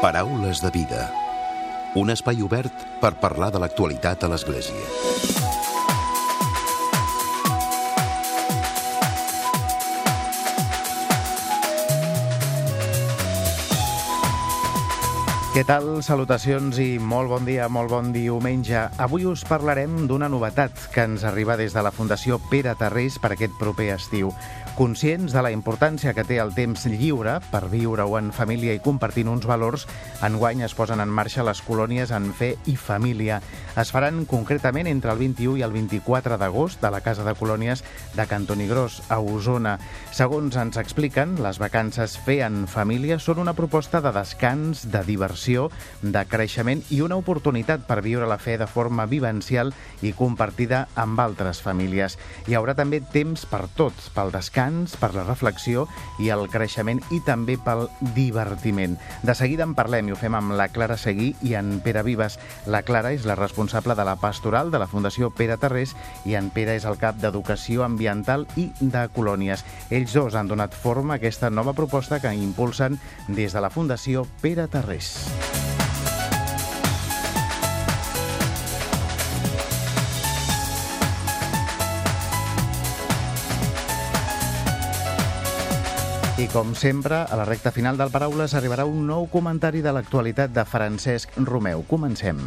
Paraules de vida. Un espai obert per parlar de l'actualitat a l'Església. Què tal? Salutacions i molt bon dia, molt bon diumenge. Avui us parlarem d'una novetat que ens arriba des de la Fundació Pere Tarrés per aquest proper estiu. Conscients de la importància que té el temps lliure per viure-ho en família i compartint uns valors, enguany es posen en marxa les colònies en fe i família. Es faran concretament entre el 21 i el 24 d'agost de la Casa de Colònies de Cantonigrós, a Osona. Segons ens expliquen, les vacances fe en família són una proposta de descans, de diversió, de creixement i una oportunitat per viure la fe de forma vivencial i compartida amb altres famílies. Hi haurà també temps per tot, pel descans, per la reflexió i el creixement i també pel divertiment. De seguida en parlem i ho fem amb la Clara Seguí i en Pere Vives. La Clara és la responsable de la pastoral de la Fundació Pere Tarrés i en Pere és el cap d'Educació Ambiental i de Colònies. Ells dos han donat forma a aquesta nova proposta que impulsen des de la Fundació Pere Tarrés. I com sempre, a la recta final del Paraules arribarà un nou comentari de l'actualitat de Francesc Romeu. Comencem.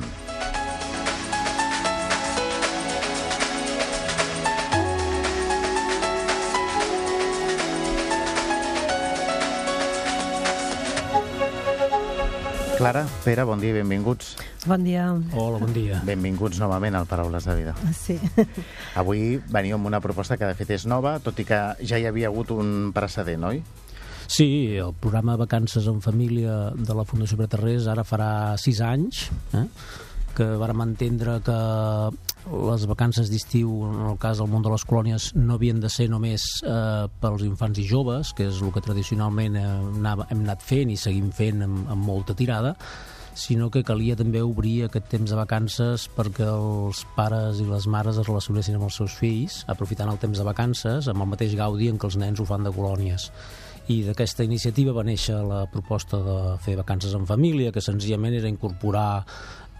Clara, Pere, bon dia i benvinguts. Bon dia. Hola, bon dia. Benvinguts novament al Paraules de Vida. Sí. Avui veniu amb una proposta que de fet és nova, tot i que ja hi havia hagut un precedent, oi? Sí, el programa Vacances en Família de la Fundació Preterrés ara farà sis anys, eh? que vàrem entendre que les vacances d'estiu, en el cas del món de les colònies, no havien de ser només eh, pels infants i joves, que és el que tradicionalment eh, anava, hem anat fent i seguim fent amb, amb molta tirada, sinó que calia també obrir aquest temps de vacances perquè els pares i les mares es relacionessin amb els seus fills, aprofitant el temps de vacances amb el mateix gaudi en què els nens ho fan de colònies i d'aquesta iniciativa va néixer la proposta de fer vacances en família, que senzillament era incorporar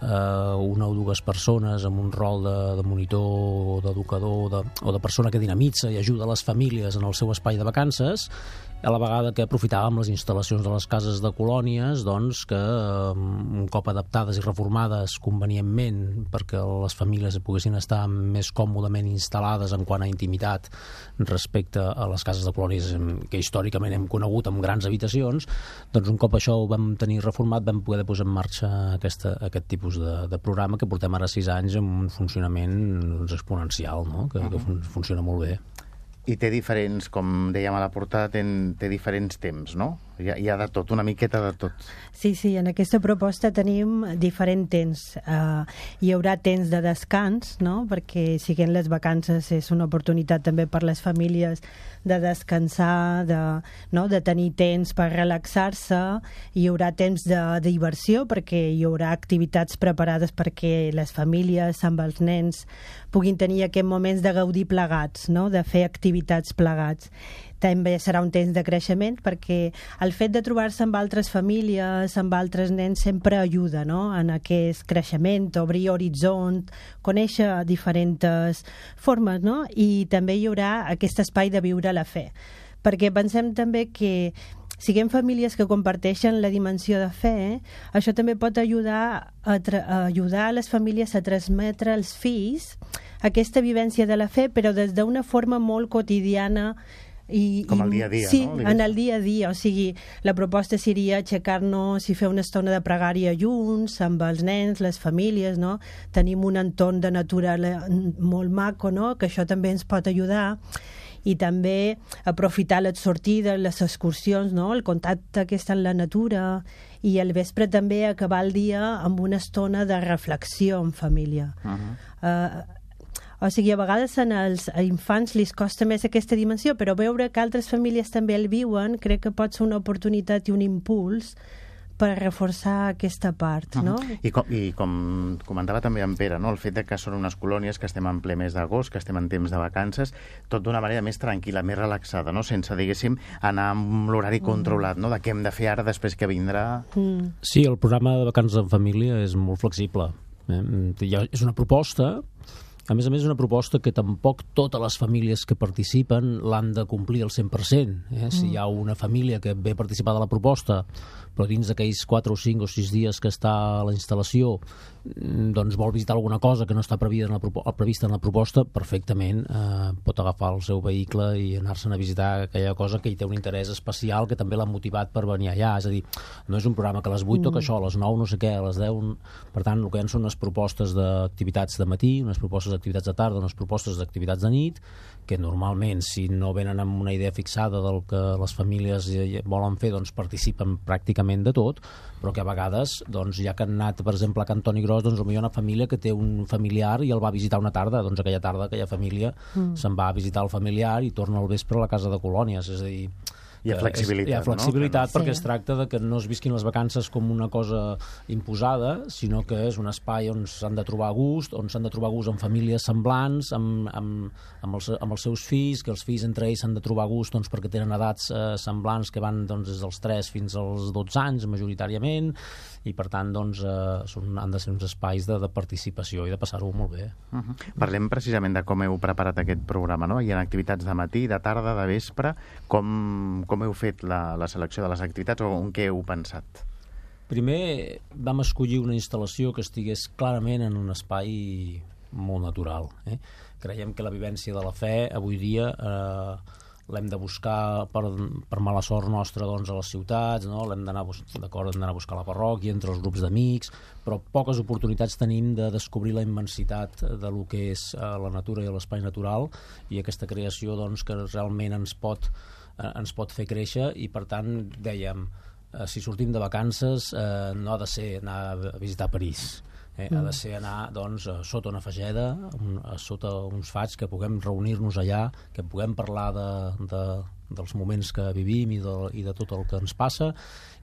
eh, una o dues persones amb un rol de, de monitor, d'educador de, o de persona que dinamitza i ajuda les famílies en el seu espai de vacances a la vegada que aprofitàvem les instal·lacions de les cases de colònies doncs, que un cop adaptades i reformades convenientment perquè les famílies poguessin estar més còmodament instal·lades en quant a intimitat respecte a les cases de colònies que històricament hem conegut amb grans habitacions, doncs un cop això ho vam tenir reformat vam poder posar en marxa aquesta, aquest tipus de, de programa que portem ara sis anys amb un funcionament doncs, exponencial, no? que, uh -huh. que fun funciona molt bé i té diferents, com dèiem a la portada, té, té diferents temps, no? Hi ha, hi ha de tot, una miqueta de tot. Sí, sí, en aquesta proposta tenim diferent temps. Uh, hi haurà temps de descans, no? perquè siguent les vacances és una oportunitat també per les famílies de descansar, de, no? de tenir temps per relaxar-se. Hi haurà temps de, de diversió perquè hi haurà activitats preparades perquè les famílies amb els nens puguin tenir aquests moments de gaudir plegats, no? de fer activitats plegats també serà un temps de creixement perquè el fet de trobar-se amb altres famílies, amb altres nens, sempre ajuda no? en aquest creixement, obrir horitzont, conèixer diferents formes, no? i també hi haurà aquest espai de viure la fe. Perquè pensem també que siguem famílies que comparteixen la dimensió de fe, eh? això també pot ajudar a, a ajudar a les famílies a transmetre als fills aquesta vivència de la fe, però des d'una forma molt quotidiana i, Com el dia a dia, sí, no? Sí, en el dia a dia. O sigui, la proposta seria aixecar-nos i fer una estona de pregària junts, amb els nens, les famílies, no? Tenim un entorn de natura molt maco, no? Que això també ens pot ajudar i també aprofitar les sortides, les excursions, no? el contacte que està en la natura i al vespre també acabar el dia amb una estona de reflexió en família. Uh -huh. uh, o sigui, a vegades en els infants li costa més aquesta dimensió, però veure que altres famílies també el viuen crec que pot ser una oportunitat i un impuls per reforçar aquesta part, no? Uh -huh. I, com, I com comentava també en Pere, no? el fet de que són unes colònies que estem en ple mes d'agost, que estem en temps de vacances, tot d'una manera més tranquil·la, més relaxada, no? sense, diguéssim, anar amb l'horari mm. controlat, no? de què hem de fer ara després que vindrà... Mm. Sí, el programa de vacances en família és molt flexible. Eh? Ja és una proposta a més a més, és una proposta que tampoc totes les famílies que participen l'han de complir al 100%. Eh? Si mm. hi ha una família que ve participar de la proposta però dins d'aquells 4 o 5 o 6 dies que està a la instal·lació mm, doncs vol visitar alguna cosa que no està prevista en la, prevista en la proposta, perfectament eh, pot agafar el seu vehicle i anar-se'n a visitar aquella cosa que hi té un interès especial que també l'ha motivat per venir allà. És a dir, no és un programa que a les 8 mm. toca això, a les 9 no sé què, a les 10... Per tant, el que hi ha són unes propostes d'activitats de matí, unes propostes d'activitats de tarda, unes propostes d'activitats de nit, que normalment, si no venen amb una idea fixada del que les famílies volen fer, doncs participen pràcticament de tot, però que a vegades, doncs, ja que han anat, per exemple, a Can Toni Gros, doncs potser hi ha una família que té un familiar i el va visitar una tarda, doncs aquella tarda aquella família mm. se'n va a visitar el familiar i torna al vespre a la casa de colònies, és a dir, hi ha flexibilitat, Hi ha flexibilitat no? perquè sí. es tracta de que no es visquin les vacances com una cosa imposada, sinó que és un espai on s'han de trobar gust, on s'han de trobar gust amb famílies semblants, amb, amb, amb, els, amb els seus fills, que els fills entre ells s'han de trobar gust doncs, perquè tenen edats eh, semblants que van doncs, des dels 3 fins als 12 anys, majoritàriament, i per tant doncs, eh, són, han de ser uns espais de, de participació i de passar-ho molt bé. Uh -huh. Parlem precisament de com heu preparat aquest programa, no? Hi ha activitats de matí, de tarda, de vespre. Com, com heu fet la, la selecció de les activitats o en què heu pensat? Primer vam escollir una instal·lació que estigués clarament en un espai molt natural. Eh? Creiem que la vivència de la fe avui dia eh, l'hem de buscar per, per mala sort nostra doncs, a les ciutats, no? l'hem d'anar a buscar a la parròquia, entre els grups d'amics, però poques oportunitats tenim de descobrir la immensitat de lo que és eh, la natura i l'espai natural i aquesta creació doncs, que realment ens pot, ens pot fer créixer i per tant dèiem eh, si sortim de vacances eh, no ha de ser anar a visitar París Eh, mm. Ha de ser anar doncs, sota una fageda, un, sota uns fats, que puguem reunir-nos allà, que puguem parlar de, de, dels moments que vivim i de, i de tot el que ens passa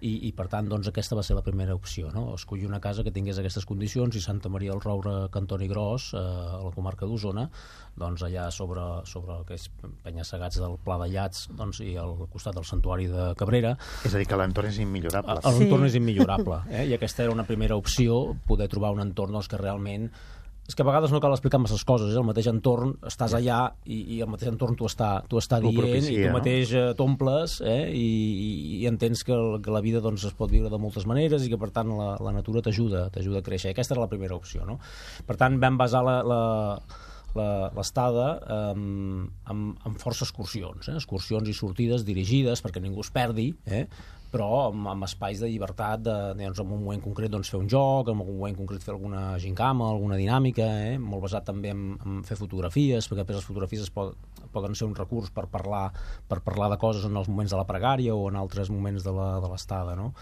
i, i per tant doncs, aquesta va ser la primera opció no? escollir una casa que tingués aquestes condicions i Santa Maria del Roure, Cantoni Gros eh, a la comarca d'Osona doncs allà sobre, sobre el que és penya-segats del Pla de Llats doncs, i al costat del Santuari de Cabrera és a dir, que l'entorn és immillorable l'entorn sí. és immillorable eh? i aquesta era una primera opció poder trobar un entorn doncs, que realment és que a vegades no cal explicar masses coses, eh? el mateix entorn, estàs allà i, i el mateix entorn t'ho està, està dient propicia, i tu mateix no? Eh, t'omples eh? I, i, i entens que, el, que la vida doncs, es pot viure de moltes maneres i que per tant la, la natura t'ajuda t'ajuda a créixer. Aquesta era la primera opció. No? Per tant, vam basar la, la l'estada um, amb, amb força excursions, eh? excursions i sortides dirigides perquè ningú es perdi, eh? Però amb, amb espais de llibertat, de, doncs, en un moment concret doncs, fer un joc, en un moment concret fer alguna gincama, alguna dinàmica, eh? molt basat també en, en fer fotografies, perquè després les fotografies es pot, poden ser un recurs per parlar, per parlar de coses en els moments de la pregària o en altres moments de l'estada, no?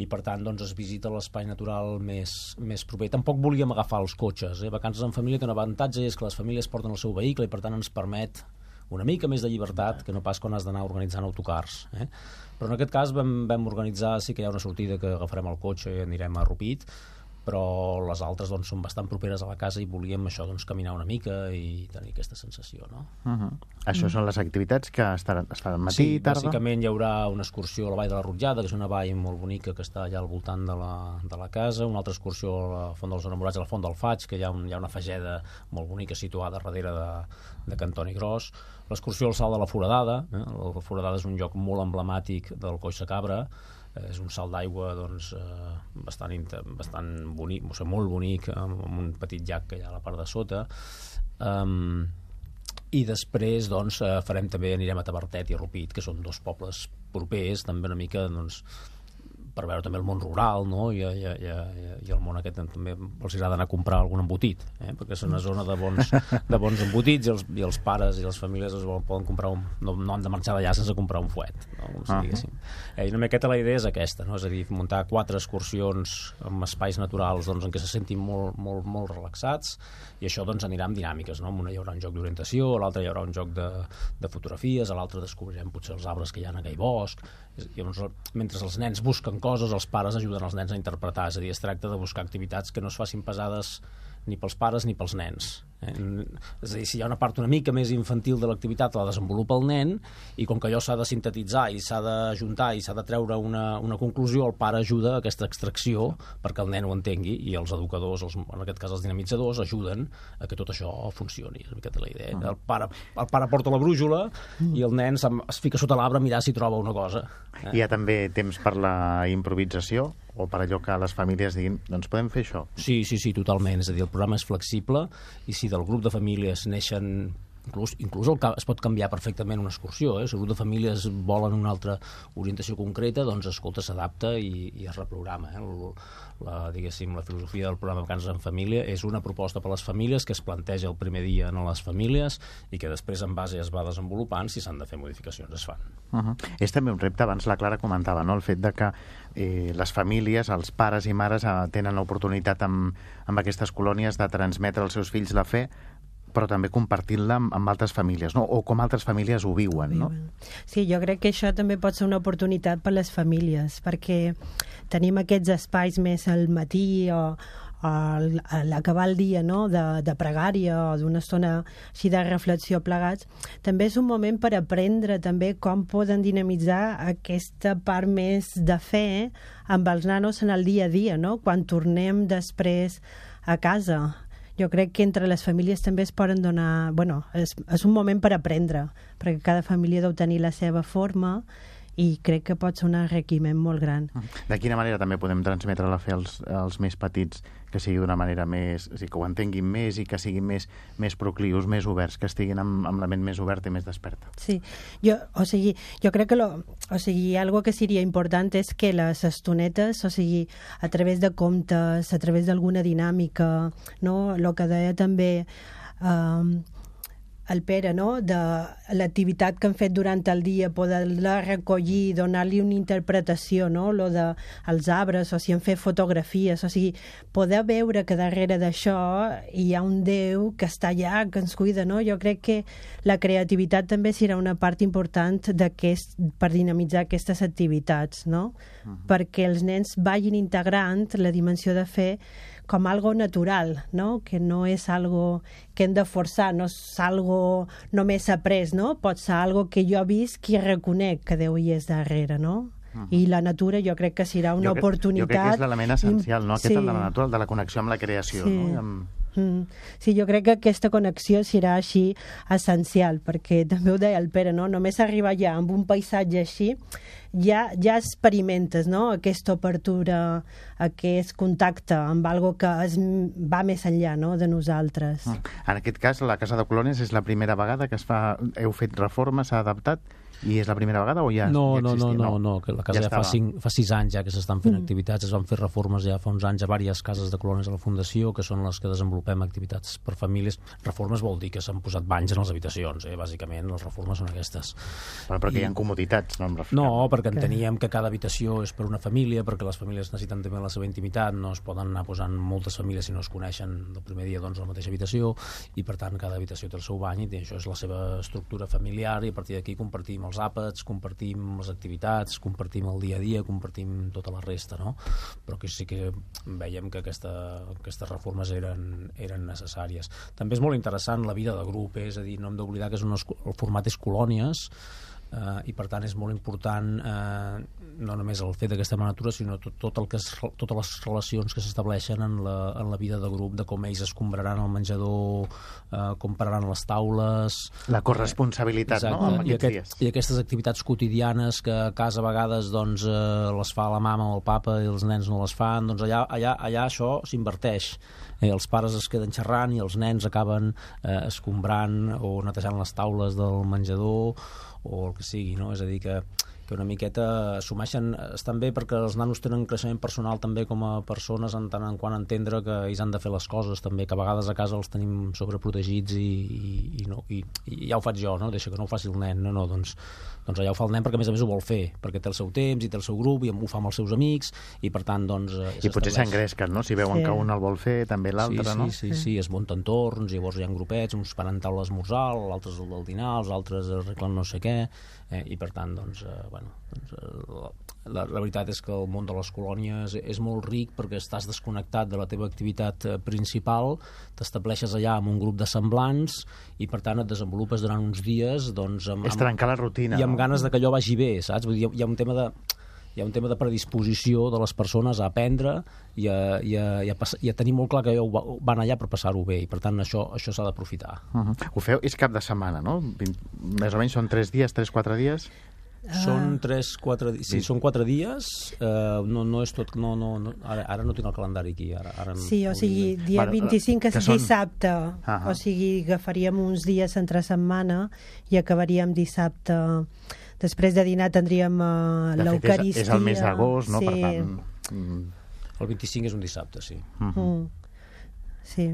i per tant doncs, es visita l'espai natural més, més proper. Tampoc volíem agafar els cotxes. Eh? Vacances en família té un avantatge, és que les famílies porten el seu vehicle i per tant ens permet una mica més de llibertat que no pas quan has d'anar organitzant autocars. Eh? Però en aquest cas vam, vam organitzar, sí que hi ha una sortida que agafarem el cotxe i anirem a Rupit, però les altres doncs, són bastant properes a la casa i volíem això doncs, caminar una mica i tenir aquesta sensació. No? Uh -huh. Això són les activitats que estaran, es faran matí sí, i tarda? Sí, bàsicament hi haurà una excursió a la Vall de la Rotllada, que és una vall molt bonica que està allà al voltant de la, de la casa, una altra excursió a la Font dels Enamorats, a la Font del Faig, que hi ha, un, hi ha una fageda molt bonica situada darrere de, de Cantoni Gros, l'excursió al Salt de la Foradada, eh? la Foradada és un lloc molt emblemàtic del Coix de Cabra, és un salt d'aigua doncs, eh, bastant, bastant bonic, o sigui, molt bonic, amb, un petit llac que hi ha a la part de sota. Um, i després doncs, eh, farem també, anirem a Tabertet i a Rupit, que són dos pobles propers, també una mica doncs, per veure també el món rural no? I, i, i, i el món aquest també els agrada anar a comprar algun embotit eh? perquè és una zona de bons, de bons embotits i els, i els pares i les famílies es poden comprar un, no, no han de marxar d'allà sense comprar un fuet no? Com si uh -huh. Eh, I una miqueta la idea és aquesta, no? és a dir, muntar quatre excursions amb espais naturals doncs, en què se sentin molt, molt, molt relaxats i això doncs, anirà amb dinàmiques. No? En una hi haurà un joc d'orientació, a l'altra hi haurà un joc de, de fotografies, a l'altra descobrirem potser els arbres que hi ha en aquell bosc. Llavors, mentre els nens busquen coses, els pares ajuden els nens a interpretar. És a dir, es tracta de buscar activitats que no es facin pesades ni pels pares ni pels nens. Eh? És a dir, si hi ha una part una mica més infantil de l'activitat, la desenvolupa el nen, i com que allò s'ha de sintetitzar i s'ha d'ajuntar i s'ha de treure una, una conclusió, el pare ajuda a aquesta extracció perquè el nen ho entengui, i els educadors, els, en aquest cas els dinamitzadors, ajuden a que tot això funcioni. És una miqueta la idea. El pare, el pare porta la brújula i el nen es fica sota l'arbre a mirar si troba una cosa. Eh? Hi ha també temps per la improvisació? o per allò que les famílies diguin, doncs podem fer això. Sí, sí, sí, totalment. És a dir, el programa és flexible i si del grup de famílies neixen inclús, inclús el, es pot canviar perfectament una excursió, eh? si el grup de famílies volen una altra orientació concreta, doncs escolta, s'adapta i, i es reprograma. Eh? La, diguéssim, la filosofia del programa Vacances en Família és una proposta per a les famílies que es planteja el primer dia en les famílies i que després en base es va desenvolupant, si s'han de fer modificacions es fan. Uh -huh. És també un repte, abans la Clara comentava, no? el fet de que eh, les famílies, els pares i mares eh, tenen l'oportunitat amb, amb aquestes colònies de transmetre als seus fills la fe, però també compartint-la amb, amb altres famílies, no? o com altres famílies ho viuen. No? Sí, jo crec que això també pot ser una oportunitat per les famílies, perquè tenim aquests espais més al matí o, a l'acabar el dia no? de, de pregària o d'una estona així de reflexió plegats, també és un moment per aprendre també com poden dinamitzar aquesta part més de fe amb els nanos en el dia a dia, no? quan tornem després a casa jo crec que entre les famílies també es poden donar... bueno, és, és un moment per aprendre, perquè cada família deu tenir la seva forma i crec que pot ser un enriquiment molt gran. De quina manera també podem transmetre la fe als, als més petits, que sigui d'una manera més... O sigui, que ho entenguin més i que siguin més, més proclius, més oberts, que estiguin amb, amb la ment més oberta i més desperta. Sí, jo, o sigui, jo crec que lo, o sigui, algo que seria important és que les estonetes, o sigui, a través de comptes, a través d'alguna dinàmica, no? el que deia també... Um, el Pere, no? de l'activitat que han fet durant el dia, poder-la recollir, donar-li una interpretació, no? lo de els arbres, o si han fet fotografies, o sigui, poder veure que darrere d'això hi ha un Déu que està allà, que ens cuida, no? Jo crec que la creativitat també serà una part important per dinamitzar aquestes activitats, no? Uh -huh. Perquè els nens vagin integrant la dimensió de fer com algo natural, no? que no és algo que hem de forçar, no és algo només après, no? pot ser algo que jo visc i reconec que Déu hi és darrere, no? Uh -huh. I la natura jo crec que serà una jo crec, oportunitat... Jo crec que és l'element essencial, no? Aquest sí. de la natura, de la connexió amb la creació. Sí. No? I amb... Mm. Sí, jo crec que aquesta connexió serà així essencial, perquè també ho deia el Pere, no? només arribar ja amb un paisatge així ja, ja experimentes no? aquesta obertura, aquest contacte amb algo que es, va més enllà no? de nosaltres. Mm. En aquest cas, la Casa de Colònies és la primera vegada que es fa, heu fet reforma, s'ha adaptat? I és la primera vegada o ja, no, ja existia? No, no, no, no, que la casa ja, ja fa, cinc, fa sis anys ja que s'estan fent mm. activitats, es van fer reformes ja fa uns anys a diverses cases de colònies de la Fundació, que són les que desenvolupem activitats per famílies. Reformes vol dir que s'han posat banys en les habitacions, eh? bàsicament les reformes són aquestes. Però perquè I... hi ha comoditats, no? No, perquè enteníem que cada habitació és per una família, perquè les famílies necessiten també la seva intimitat, no es poden anar posant moltes famílies si no es coneixen el primer dia doncs, a la mateixa habitació, i per tant cada habitació té el seu bany i això és la seva estructura familiar i a partir d'aquí compartim els àpats, compartim les activitats, compartim el dia a dia, compartim tota la resta, no? Però que sí que veiem que aquesta, aquestes reformes eren, eren necessàries. També és molt interessant la vida de grup, eh? és a dir, no hem d'oblidar que és un, el format és colònies, eh, i per tant és molt important eh, no només el fet d'aquesta natura sinó tot, tot el que és, totes les relacions que s'estableixen en, la, en la vida de grup de com ells escombraran el menjador eh, com pararan les taules. La corresponsabilitat eh, no? I, aquest, i aquestes activitats quotidianes que a casa a vegades doncs, eh, les fa la mama o el papa i els nens no les fan doncs allà, allà, allà això s'inverteix eh, els pares es queden xerrant i els nens acaben eh, escombrant o netejant les taules del menjador o el que sigui, no? És a dir, que, que que una miqueta assumeixen, estan bé perquè els nanos tenen creixement personal també com a persones en tant en quant entendre que ells han de fer les coses també, que a vegades a casa els tenim sobreprotegits i, i, i, no, i, i ja ho faig jo, no? deixa que no ho faci el nen, no, no, doncs, doncs allà ho fa el nen perquè a més a més ho vol fer, perquè té el seu temps i té el seu grup i ho fa amb els seus amics i per tant doncs... eh, I potser s'engresquen, no? Si veuen Sí. que un el vol fer, també l'altre, sí, no? Sí, sí, sí, es munten torns, llavors hi ha grupets, uns paren taula a esmorzar, l'altre és el del dinar, els altres arreglen no sé què, eh, i per tant, doncs, eh, bueno, doncs, eh, la, la veritat és que el món de les colònies és molt ric perquè estàs desconnectat de la teva activitat eh, principal, t'estableixes allà amb un grup de semblants i per tant et desenvolupes durant uns dies doncs, amb, És trencar la rutina, i amb no? ganes de que allò vagi bé, saps? Vull dir, hi ha- hi ha un tema de hi ha un tema de predisposició de les persones a aprendre i a, i a, i a, pass- i a tenir molt clar que ho va- van allà per passar-ho bé i per tant això, això s'ha d'aprofitar Uh -huh. Ho feu, és cap de setmana, no? Més o menys són 3 dies, 3-4 dies? Són 3, 4 dies, sí, són 4 dies, eh, no, no és tot, no, no, no, ara, ara no tinc el calendari aquí, ara, ara Sí, o sigui, de- dia Bueno, 25 que que és són- dissabte, Ahà. o sigui, agafaríem uns dies entre setmana i acabaríem dissabte. Després de dinar tindríem uh, fet, és, l'Eucaristia. és el mes d'agost, no? Sí. Per tant... mm, El 25 és un dissabte, sí. Mm. Sí,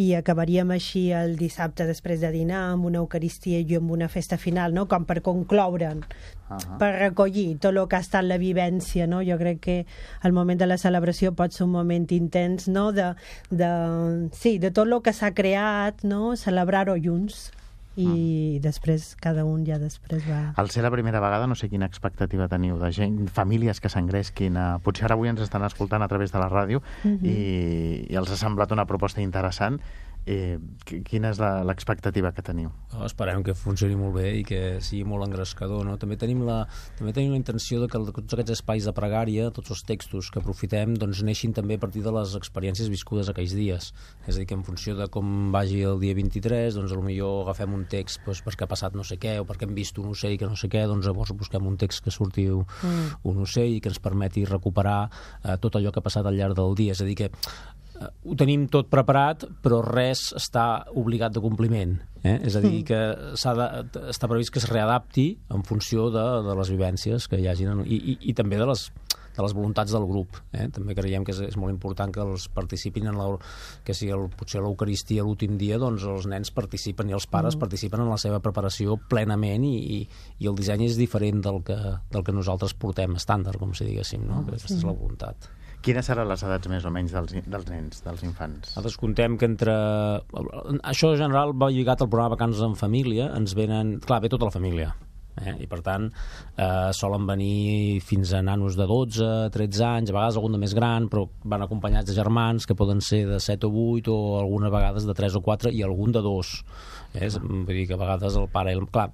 i acabaríem així el dissabte després de dinar amb una Eucaristia i amb una festa final, no? com per concloure'n, Ahà. per recollir tot el que ha estat la vivència. No? Jo crec que el moment de la celebració pot ser un moment intens no? de, de, sí, de tot el que s'ha creat, no? celebrar-ho junts i després cada un ja després va... Al ser la primera vegada, no sé quina expectativa teniu de gent, famílies que s'engresquin a... Potser ara avui ens estan escoltant a través de la ràdio i, i els ha semblat una proposta interessant. Eh, qui- quina és la- l'expectativa que teniu? Oh, esperem que funcioni molt bé i que sigui molt engrescador. No? També, tenim la, també tenim la intenció de que el- tots aquests espais de pregària, tots els textos que aprofitem, doncs neixin també a partir de les experiències viscudes aquells dies. És a dir, que en funció de com vagi el dia 23, doncs potser agafem un text doncs, perquè ha passat no sé què o perquè hem vist un ocell que no sé què, doncs llavors busquem un text que surti un, mm. un ocell i que ens permeti recuperar eh, tot allò que ha passat al llarg del dia. És a dir, que ho tenim tot preparat, però res està obligat de compliment. Eh? És a dir, que s'ha de, està previst que es readapti en funció de, de les vivències que hi hagin en- i, i, i també de les de les voluntats del grup. Eh? També creiem que és, és molt important que els participin en la, que si el, potser l'Eucaristia l'últim dia, doncs els nens participen i els pares mm. participen en la seva preparació plenament i, i, i el disseny és diferent del que, del que nosaltres portem estàndard, com si diguéssim, no? Mm, Aquesta és la voluntat. Quines seran les edats més o menys dels, dels nens, dels infants? Nosaltres contem que entre... Això en general va lligat al programa Vacances en Família, ens venen... Clar, ve tota la família, eh? i per tant eh, solen venir fins a nanos de 12, 13 anys, a vegades algun de més gran, però van acompanyats de germans que poden ser de 7 o 8 o algunes vegades de 3 o 4 i algun de 2. Eh? Vull dir que a vegades el pare... El... Clar,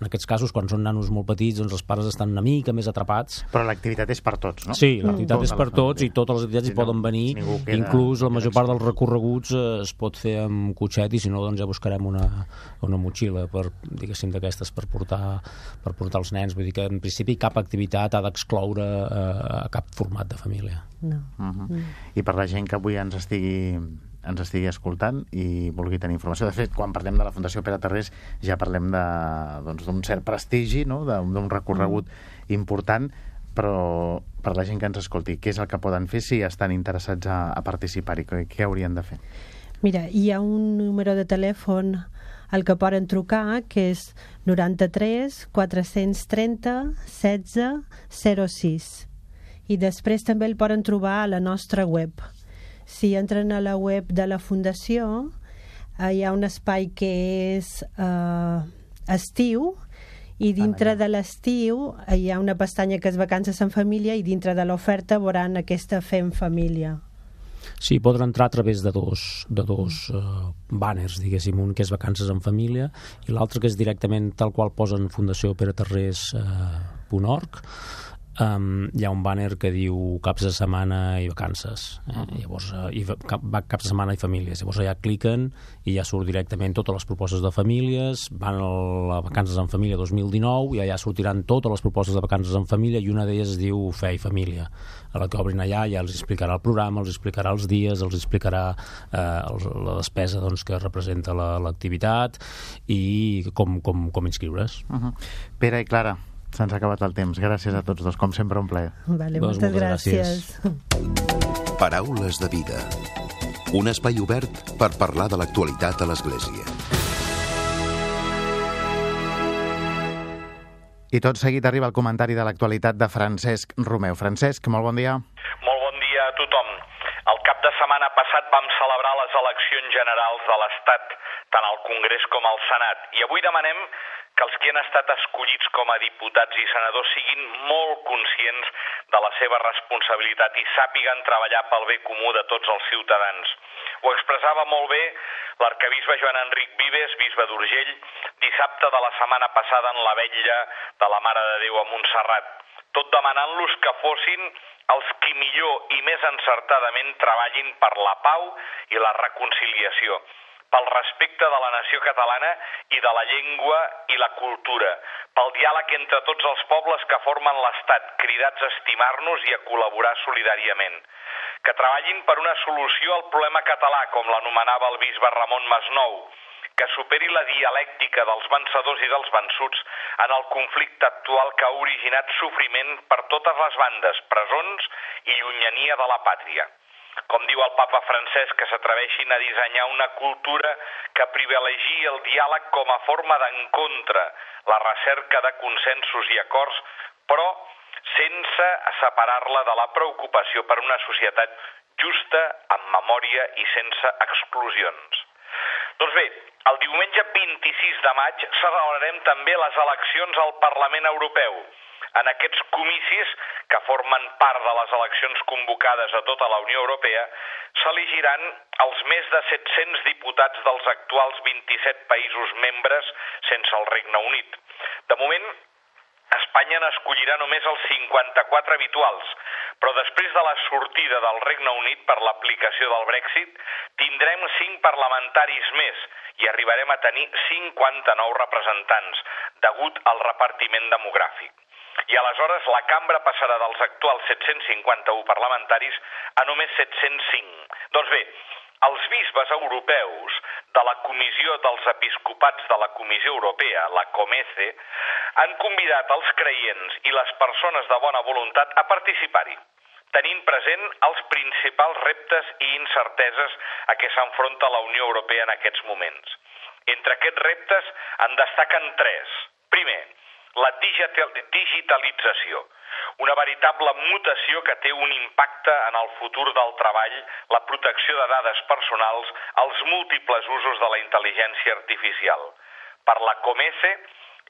en aquests casos, quan són nanos molt petits, doncs els pares estan una mica més atrapats Però l'activitat és per tots, no? Sí, l'activitat Tota és la per tots i totes les activitats Si hi no, poden venir. ningú queda- Inclús la major part dels recorreguts eh, es pot fer amb cotxet i si no doncs ja buscarem una, una motxilla per, diguéssim, d'aquestes per portar, per portar els nens. Vull dir que en principi cap activitat ha d'excloure eh, a cap format de família. No. Uh -huh. I per la gent que avui ens estigui ens estigui escoltant i vulgui tenir informació. De fet, quan parlem de la Fundació Pere Tarrés ja parlem de- doncs, d'un cert prestigi, no? d'un recorregut important, però per la gent que ens escolti, què és el que poden fer si estan interessats a, a participar-hi? Què, què haurien de fer? Mira, hi ha un número de telèfon al que poden trucar, que és 93 430 16 06. I després també el poden trobar a la nostra web. Si entren a la web de la Fundació, eh, hi ha un espai que és eh, estiu, i dintre de l'estiu eh, hi ha una pestanya que és vacances en família i dintre de l'oferta veuran aquesta Fem Família. Sí, poden entrar a través de dos, de dos uh, banners, diguéssim, un que és Vacances en Família i l'altre que és directament tal qual posen Fundació Pere Tarrés.org um, hi ha un banner que diu caps de setmana i vacances eh? llavors, uh, i va- cap, caps de setmana i famílies llavors allà cliquen i ja surt directament totes les propostes de famílies van a la Vacances en Família 2019 i allà sortiran totes les propostes de vacances en família i una d'elles es diu Fe i Família a la que obrin allà ja els explicarà el programa, els explicarà els dies, els explicarà eh, els, la despesa doncs, que representa la- l'activitat i com, com, com inscriure's. Uh -huh. Pere i Clara, Se'ns ha acabat el temps. Gràcies a tots dos, com sempre, un plaer. Vale, Doncs moltes, moltes gràcies. gràcies. Paraules de vida. Un espai obert per parlar de l'actualitat a l'Església. I tot seguit arriba el comentari de l'actualitat de Francesc Romeu. Francesc, molt bon dia. Molt bon dia a tothom. El cap de setmana passat vam celebrar les eleccions generals de l'Estat, tant al Congrés com al Senat, i avui demanem que els que han estat escollits com a diputats i senadors siguin molt conscients de la seva responsabilitat i sàpiguen treballar pel bé comú de tots els ciutadans. Ho expressava molt bé l'arcabisbe Joan Enric Vives, bisbe d'Urgell, dissabte de la setmana passada en la vetlla de la Mare de Déu a Montserrat, tot demanant-los que fossin els qui millor i més encertadament treballin per la pau i la reconciliació, pel respecte de la nació catalana i de la llengua i la cultura, pel diàleg entre tots els pobles que formen l'Estat, cridats a estimar-nos i a col·laborar solidàriament. Que treballin per una solució al problema català, com l'anomenava el bisbe Ramon Masnou, que superi la dialèctica dels vencedors i dels vençuts en el conflicte actual que ha originat sofriment per totes les bandes, presons i llunyania de la pàtria. Com diu el papa Francesc, que s'atreveixin a dissenyar una cultura que privilegi el diàleg com a forma d'encontre, la recerca de consensos i acords, però sense separar-la de la preocupació per una societat justa, amb memòria i sense exclusions. Doncs bé, el diumenge 26 de maig celebrarem també les eleccions al Parlament Europeu. En aquests comicis, que formen part de les eleccions convocades a tota la Unió Europea, s'elegiran els més de 700 diputats dels actuals 27 països membres sense el Regne Unit. De moment, Espanya n'escollirà només els 54 habituals, però després de la sortida del Regne Unit per l'aplicació del Brexit, tindrem 5 parlamentaris més i arribarem a tenir 59 representants, degut al repartiment demogràfic. I aleshores la cambra passarà dels actuals 751 parlamentaris a només 705. Doncs bé, els bisbes europeus de la Comissió dels Episcopats de la Comissió Europea, la COMECE, han convidat els creients i les persones de bona voluntat a participar-hi, tenint present els principals reptes i incerteses a què s'enfronta la Unió Europea en aquests moments. Entre aquests reptes en destaquen tres. Primer, la digitalització, una veritable mutació que té un impacte en el futur del treball, la protecció de dades personals, els múltiples usos de la intel·ligència artificial. Per la Comece,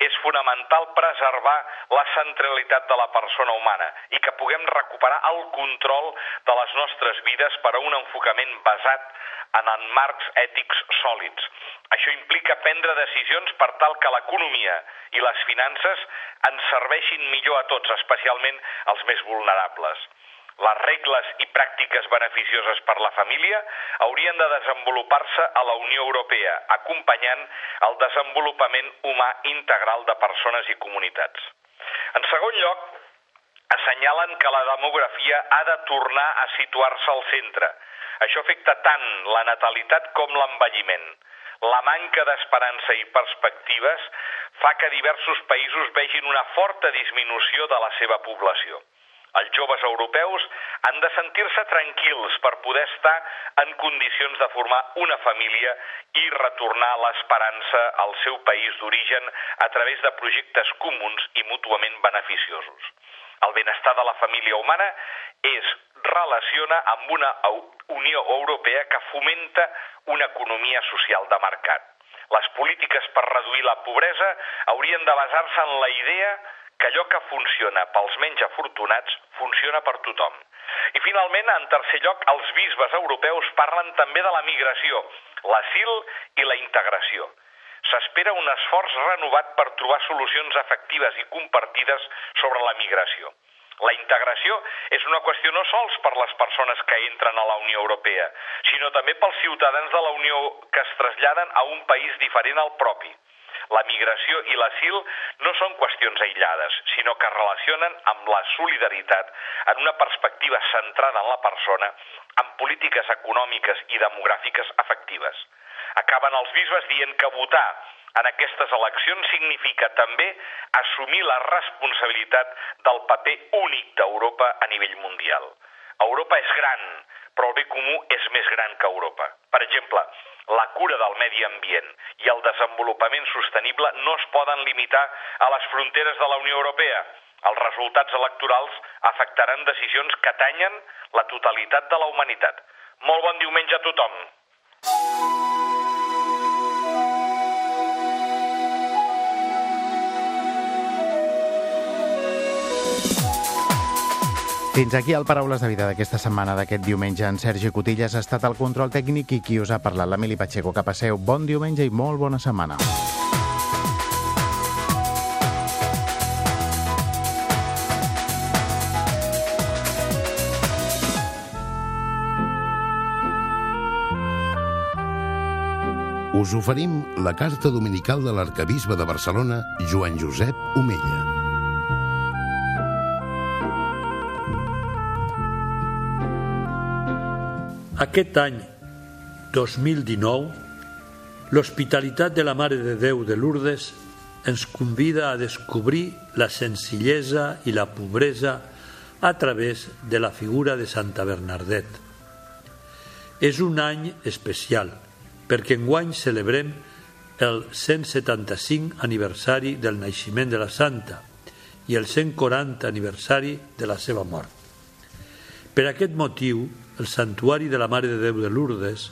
és fonamental preservar la centralitat de la persona humana i que puguem recuperar el control de les nostres vides per a un enfocament basat en marcs ètics sòlids. Això implica prendre decisions per tal que l'economia i les finances ens serveixin millor a tots, especialment als més vulnerables. Les regles i pràctiques beneficioses per la família haurien de desenvolupar-se a la Unió Europea, acompanyant el desenvolupament humà integral de persones i comunitats. En segon lloc, assenyalen que la demografia ha de tornar a situar-se al centre. Això afecta tant la natalitat com l'envelliment. La manca d'esperança i perspectives fa que diversos països vegin una forta disminució de la seva població. Els joves europeus han de sentir-se tranquils per poder estar en condicions de formar una família i retornar l'esperança al seu país d'origen a través de projectes comuns i mútuament beneficiosos. El benestar de la família humana es relaciona amb una Unió Europea que fomenta una economia social de mercat. Les polítiques per reduir la pobresa haurien de basar-se en la idea que allò que funciona pels menys afortunats funciona per tothom. I finalment, en tercer lloc, els bisbes europeus parlen també de la migració, l'asil i la integració. S'espera un esforç renovat per trobar solucions efectives i compartides sobre la migració. La integració és una qüestió no sols per les persones que entren a la Unió Europea, sinó també pels ciutadans de la Unió que es traslladen a un país diferent al propi. La migració i l'asil no són qüestions aïllades, sinó que es relacionen amb la solidaritat en una perspectiva centrada en la persona, amb polítiques econòmiques i demogràfiques efectives. Acaben els bisbes dient que votar en aquestes eleccions significa també assumir la responsabilitat del paper únic d'Europa a nivell mundial. Europa és gran, però el bé comú és més gran que Europa. Per exemple, la cura del medi ambient i el desenvolupament sostenible no es poden limitar a les fronteres de la Unió Europea. Els resultats electorals afectaran decisions que tanyen la totalitat de la humanitat. Molt bon diumenge a tothom. Fins aquí el Paraules de Vida d'aquesta setmana, d'aquest diumenge. En Sergi Cotillas ha estat el control tècnic i qui us ha parlat, l'Emili Pacheco. Que passeu bon diumenge i molt bona setmana. Us oferim la carta dominical de l'arcabisbe de Barcelona, Joan Josep Omella. Aquest any 2019, l'Hospitalitat de la Mare de Déu de Lourdes ens convida a descobrir la senzillesa i la pobresa a través de la figura de Santa Bernardet. És un any especial perquè enguany celebrem el 175 aniversari del naixement de la Santa i el 140 aniversari de la seva mort. Per aquest motiu, el Santuari de la Mare de Déu de Lourdes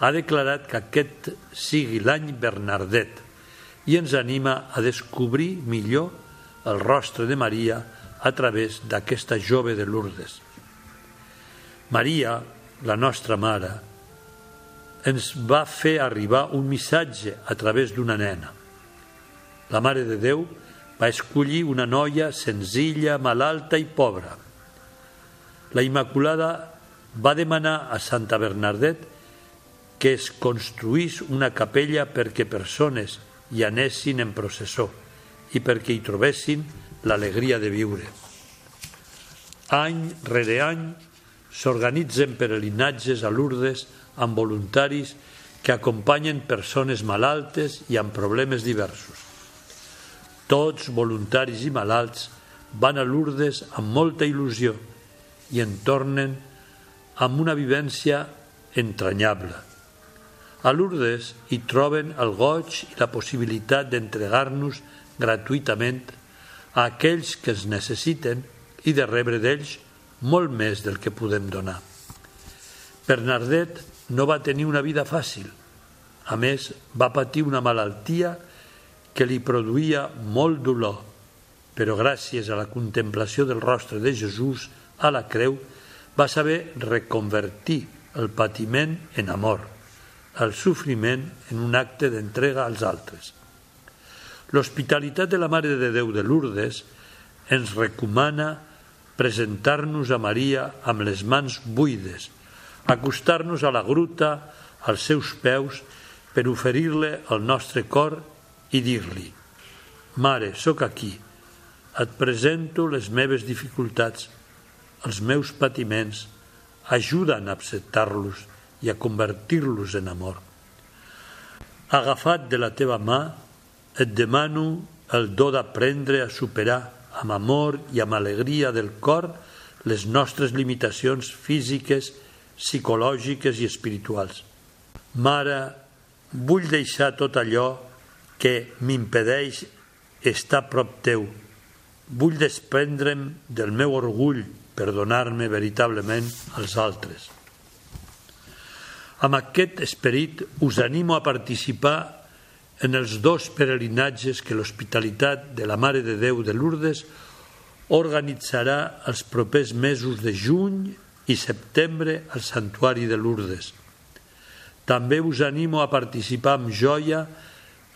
ha declarat que aquest sigui l'any Bernardet i ens anima a descobrir millor el rostre de Maria a través d'aquesta jove de Lourdes. Maria, la nostra mare, ens va fer arribar un missatge a través d'una nena. La Mare de Déu va escollir una noia senzilla, malalta i pobra. La Immaculada va demanar a Santa Bernardet que es construís una capella perquè persones hi anessin en processó i perquè hi trobessin l'alegria de viure. Any rere any s'organitzen peregrinatges a Lourdes amb voluntaris que acompanyen persones malaltes i amb problemes diversos. Tots, voluntaris i malalts, van a Lourdes amb molta il·lusió i en tornen amb una vivència entranyable. A Lourdes hi troben el goig i la possibilitat d'entregar-nos gratuïtament a aquells que es necessiten i de rebre d'ells molt més del que podem donar. Bernardet no va tenir una vida fàcil. A més, va patir una malaltia que li produïa molt dolor, però gràcies a la contemplació del rostre de Jesús a la creu va saber reconvertir el patiment en amor, el sofriment en un acte d'entrega als altres. L'hospitalitat de la Mare de Déu de Lourdes ens recomana presentar-nos a Maria amb les mans buides, acostar-nos a la gruta als seus peus per oferir-li el nostre cor i dir-li Mare, sóc aquí, et presento les meves dificultats, els meus patiments, ajuda'm a acceptar-los i a convertir-los en amor. Agafat de la teva mà, et demano el do d'aprendre a superar amb amor i amb alegria del cor les nostres limitacions físiques, psicològiques i espirituals. Mare, vull deixar tot allò que m'impedeix estar prop teu. Vull desprendre'm del meu orgull per donar-me veritablement als altres. Amb aquest esperit us animo a participar en els dos peregrinatges que l'Hospitalitat de la Mare de Déu de Lourdes organitzarà els propers mesos de juny i setembre al Santuari de Lourdes. També us animo a participar amb joia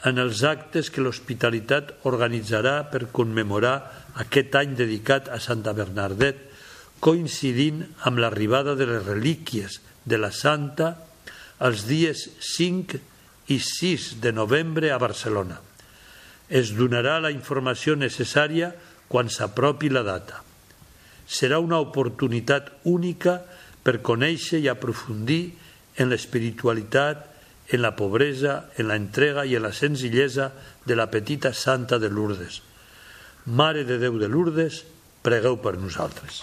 en els actes que l'Hospitalitat organitzarà per commemorar aquest any dedicat a Santa Bernardet, coincidint amb l'arribada de les relíquies de la Santa els dies 5 i 6 de novembre a Barcelona. Es donarà la informació necessària quan s'apropi la data. Serà una oportunitat única per conèixer i aprofundir en l'espiritualitat en la pobresa, en la entrega i en la senzillesa de la petita santa de Lourdes. Mare de Déu de Lourdes, pregueu per nosaltres.